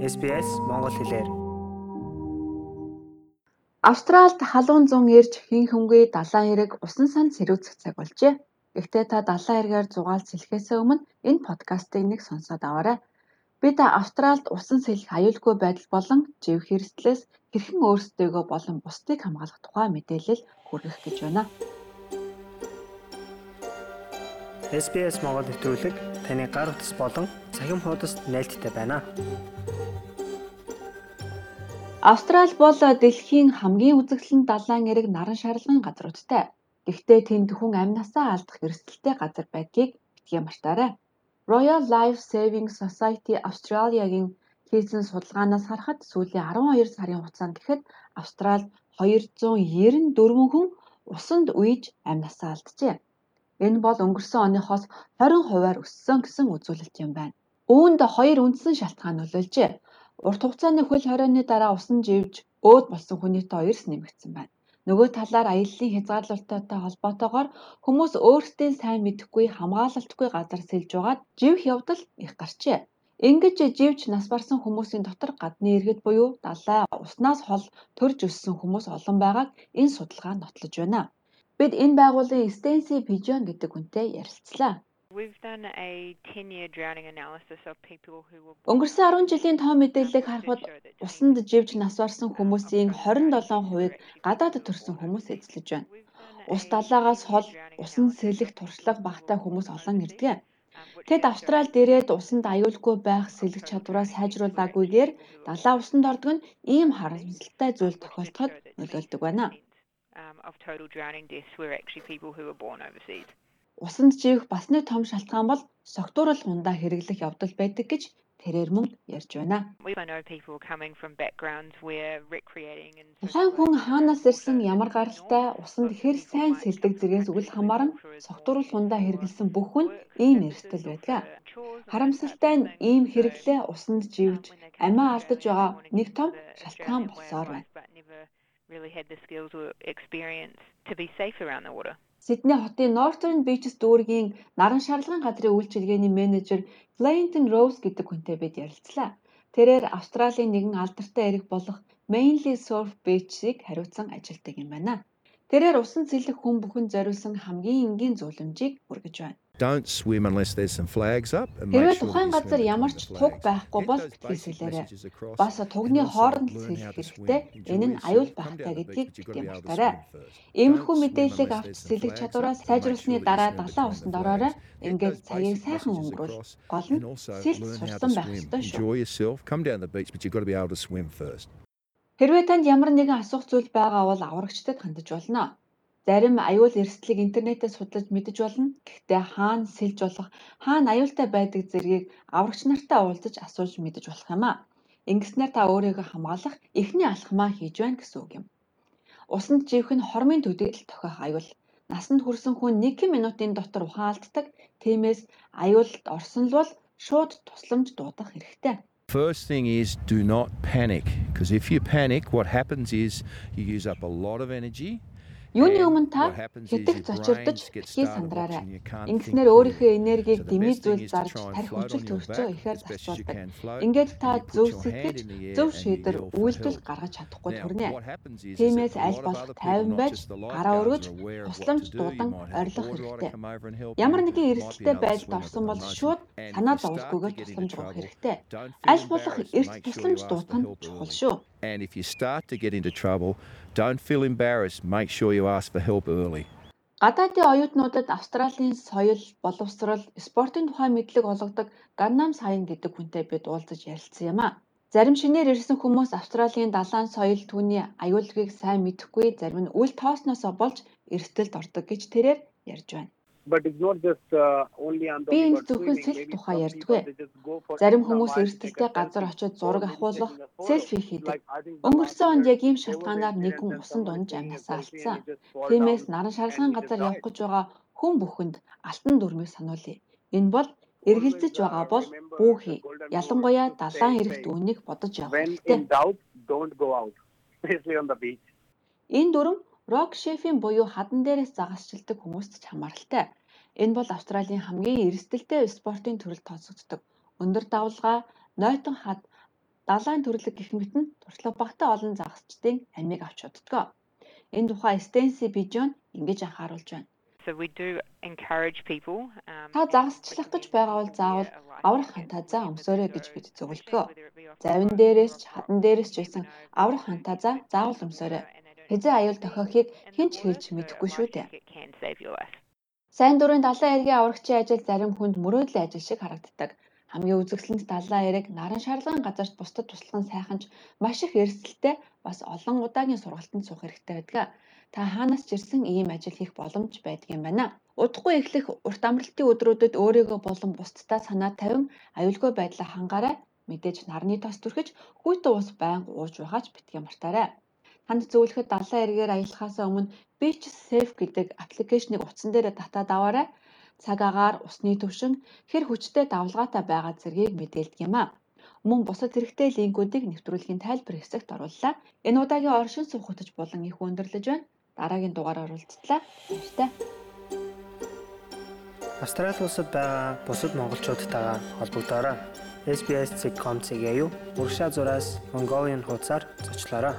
SBS Монгол хэлээр. Австралид халуун зун ирж хин хөнгөө далайн эрэг усан санд сэрүүцэх цаг болжээ. Гэхдээ та далайн эргээр зугаал сэлхээс өмнө энэ подкастыг нэг сонсоод аваарай. Бид Австралид усан сэлэх аюулгүй байдал болон жив хэрэгслээс хэрхэн өөрсдийгөө болон бусдыг хамгаалах тухай мэдээлэл хүргэх гэж байна. SBS Монгол нэвтрүүлэг таны гар утас болон цахим хуудасд нийлдэхтэй байна. Австрали бол дэлхийн хамгийн үзэгдэлэн далайн эрэг наран шарлагын газруудтай. Гэхдээ тэнд хүн амнасаа алдах эрсдэлтэй газар байдгийг битгий мартаарай. Royal Life Saving Society Australia-гийн хийсэн судалгаанаас харахад сүүлийн 12 сарын хугацаанд гэхэд Австралид 294 хүн усанд үйж амнасаа алджээ. Энэ бол өнгөрсөн оныхоос 20 хувиар өссөн гэсэн үзүүлэлт юм байна. Үүнд хоёр үндсэн шалтгаан нөлөөлжээ. Урт хугацааны хөл хорионы дараа усан живж өөд болсон хүний тоо эрс нэмэгдсэн байна. Нөгөө талаар аяллаа хязгаарлалттай холбоотойгоор хүмүүс өөрсдийн сайн мэдэхгүй хамгаалалтгүй газар сэлж байгаад живх явдал их гарчээ. Ингэж живж нас барсан хүмүүсийн дотор гадны иргэд буюу далай уснаас хол төрж өссөн хүмүүс олон байгааг энэ судалгаа нотлож байна. Бид энэ байгууллагын Stacey Pigeon гэдэг хүнтэй ярилцлаа. Өнгөрсөн 10 жилийн тоо мэдээллийг харахад усанд живж нас барсан хүмүүсийн 27%-ыг гадаадд төрсэн хүмүүс эзлэж байна. Ус далаагаас хол усан сэлэх туршлага багтай хүмүүс олон ирдэг. Тэд Австралид ирээд усанд аюулгүй байх сэлэх чадвараа сайжруулаагүйгээр далаа усанд ордог нь ийм харамсалтай зүйл тохиолдоход нөлөөлдөг байна um, of total drowning deaths were actually people who were born overseas. Усанд живэх бас нэг том шалтгаан бол согтуурал хундаа хэрэглэх явдал байдаг гэж тэрээр мөн ярьж байна. Тухайн хүн хаанаас ирсэн ямар гаралтай усанд хэр сайн сэлдэг зэргээс үл хамааран согтуурал хундаа хэрэглэсэн бүх хүн ийм эрсдэл байдаг. Харамсалтай нь ийм хэрэглээ усанд живж амиа алдаж байгаа нэг том шалтгаан болсоор байна really had the skills or experience to be safe around the water. Сидней хотын Northern Beaches дүүргийн наран шарлагын газрын үйлчилгээний менежер Clayton Rose гэдэг хүнтэй бид ярилцлаа. Тэрээр Австралийн нэгэн алдартай эрэг болох Mainly Surf Beach-ийг хариуцсан ажилтдаг юм байна. Тэрээр усан цэлэх хүн бүхэн зориулсан хамгийн энгийн зөвлөмжийг хүргэж байна. Don't swim unless there's some flags up. Хэрвээ тухайн газар ямар ч туг байхгүй бол хэлсэлээрэй. Бас тугны хооронд сэлэх хэрэгтэй. Энэ нь аюул багтай гэдгийг мартаарай. Иймэрхүү мэдээллийг авч сэлэх чадвараа сайжруулсны дараа далайн усанд ороорой. Ингээд цагийг сайхан өнгөрүүл. Гол нь сэлж сурсан байх ёстой шүү. Хэрвээ танд ямар нэгэн асуух зүйл байгаа бол аврагчдад хандаж болно. Зарим аюул эрсдлийг интернетээс судлаж мэдэж болно. Гэхдээ хаана сэлж болох, хаана аюултай байдаг зэргийг аврагч нартай уулзаж асууж мэдэж болох юм а. Ингэснээр та өөрийгөө хамгаалах эхний алхмаа хийж байна гэсэн үг юм. Усанд живэх нь хормын төдийл тохиох аюул. Насанд хүрсэн хүн 1 минутын дотор ухаан алддаг. Тиймээс аюулд орсон л бол шууд тусламж дуудах хэрэгтэй. First thing is do not panic because if you panic what happens is you use up a lot of energy Юуны өмнө та хэтэх зочирдож хий сандраарай. Ингэснээр өөрийнхөө энергийг дэмий зүйл зарж тарих хүчил төрчөө ихээр зарцуулдаг. Ингээд та зөв сэтгэж, зөв шийдвэр үйлдэл гаргаж чадахгүй төрнэ. Тиймээс аль болох тайван байж, гараа өргөж, тусламж дуудан орилох хэрэгтэй. Ямар нэгэн эрсдэлтэй байдалд орсон бол шууд санаа зовлгүйгээр тусламж авах хэрэгтэй. Аль болох эрт тусламж дуудах нь чухал шүү. And if you start to get into trouble, don't feel embarrassed. Make sure you ask for help early. Гадаадын оюутнуудад Австралийн соёл, боловсрол, спортын тухай мэдлэг олгодог Gangnam Style гэдэг хүнтэй бид уулзаж ярилцсан юм а. Зарим шинээр ирсэн хүмүүс Австралийн далайн соёл түүний аюулгүйг сайн мэдэхгүй зарим нь үл тоосноосоо болж эрсдэлд ордог гэж тэрээр ярьж байна. Uh, Би энэ зөвхөн селфи тухай ярьдгүй. Зарим хүмүүс эрсдэлтэй газар очиж зураг авахуулах, селфи хийдэг. Өнгөрсөн онд яг ийм шалтгаанаар нэг хүн усан дунж амнасаа алдсан. Тиймээс наран шарлагын газар явах гэж байгаа хүн бүхэнд алтан дүрмийг сануулъя. Энэ бол эргэлзэж байгаа бол бүүхий. Ялангуяа далайн эрэгт үнийг бодож явах хэрэгтэй. Энэ дүрм рок шефийн буюу хадан дээрээс загасчилдаг хүмүүст ч хамааралтай. Энэ бол Австралийн хамгийн эрсдэлтэй спортын төрөлд тооцогддог. Өндөр давлгаа, нойтон хад, далайн төрлөг гэх мэт нь туршлага багтаа олон загасчдын амийг авч уддаг. Энэ тухай Стенси Бижон ингэж анхааруулж байна. So we do encourage people um, Та загасчлах гэж байгаа бол заавал аврах хантазаа өмсөөрэй гэж бид зөвлөдгөө. Завин дээрээс ч хадан дээрээс ч байсан аврах хантазаа заавал өмсөөрэй. Хизээ аюул тохиохыг хэн ч хэлж мэдэхгүй шүү дээ. Сайн дурын далайн эргийн аврагчийн ажил зарим хүнд мөрөөдлийн ажил шиг харагддаг. Хамгийн үзэсгэлэнт далайн эрэг наран шарлагын газарт бусдад туслахын сайхан ч маш их эрсдэлтэй бас олон удаагийн сургалтанд суух хэрэгтэй байдаг. Та хаанаас ч ирсэн ийм ажил хийх боломж байдаг юм байна. Удахгүй эхлэх урт амралтын өдрүүдэд өөрийгөө болон бусдтай санаа тавин аюулгүй байдлаа хангаарай. Мэдээж нарны тос түрхэж хүйтэн ус байнга ууж байгаач битгий мартаарай. Танд зөвлөхөд далайн эргээр аялахаас өмнө Beach Safe гэдэг аппликейшнийг утсан дээр татаад аваарай. Цаг агаар, усны төвшин, хэр хүчтэй давлгаатай байгаа зэргийг мэдээлдэг юм а. Мөн бусад хэрэгтэй линкүүдийг нэвтрүүлгийн тайлбар хэсэгт орууллаа. Энэ удаагийн оршин суух хөтөж болон их өндөрлөж байна. Дараагийн дугаараар уулзтлаа. Баяртай. Австрали улсад байгаа бусад монголчуудтайгаа холбогдоорой. SBS.com-ийг аюу урагшаа зураас Mongolian хуудасаар зочлоорой.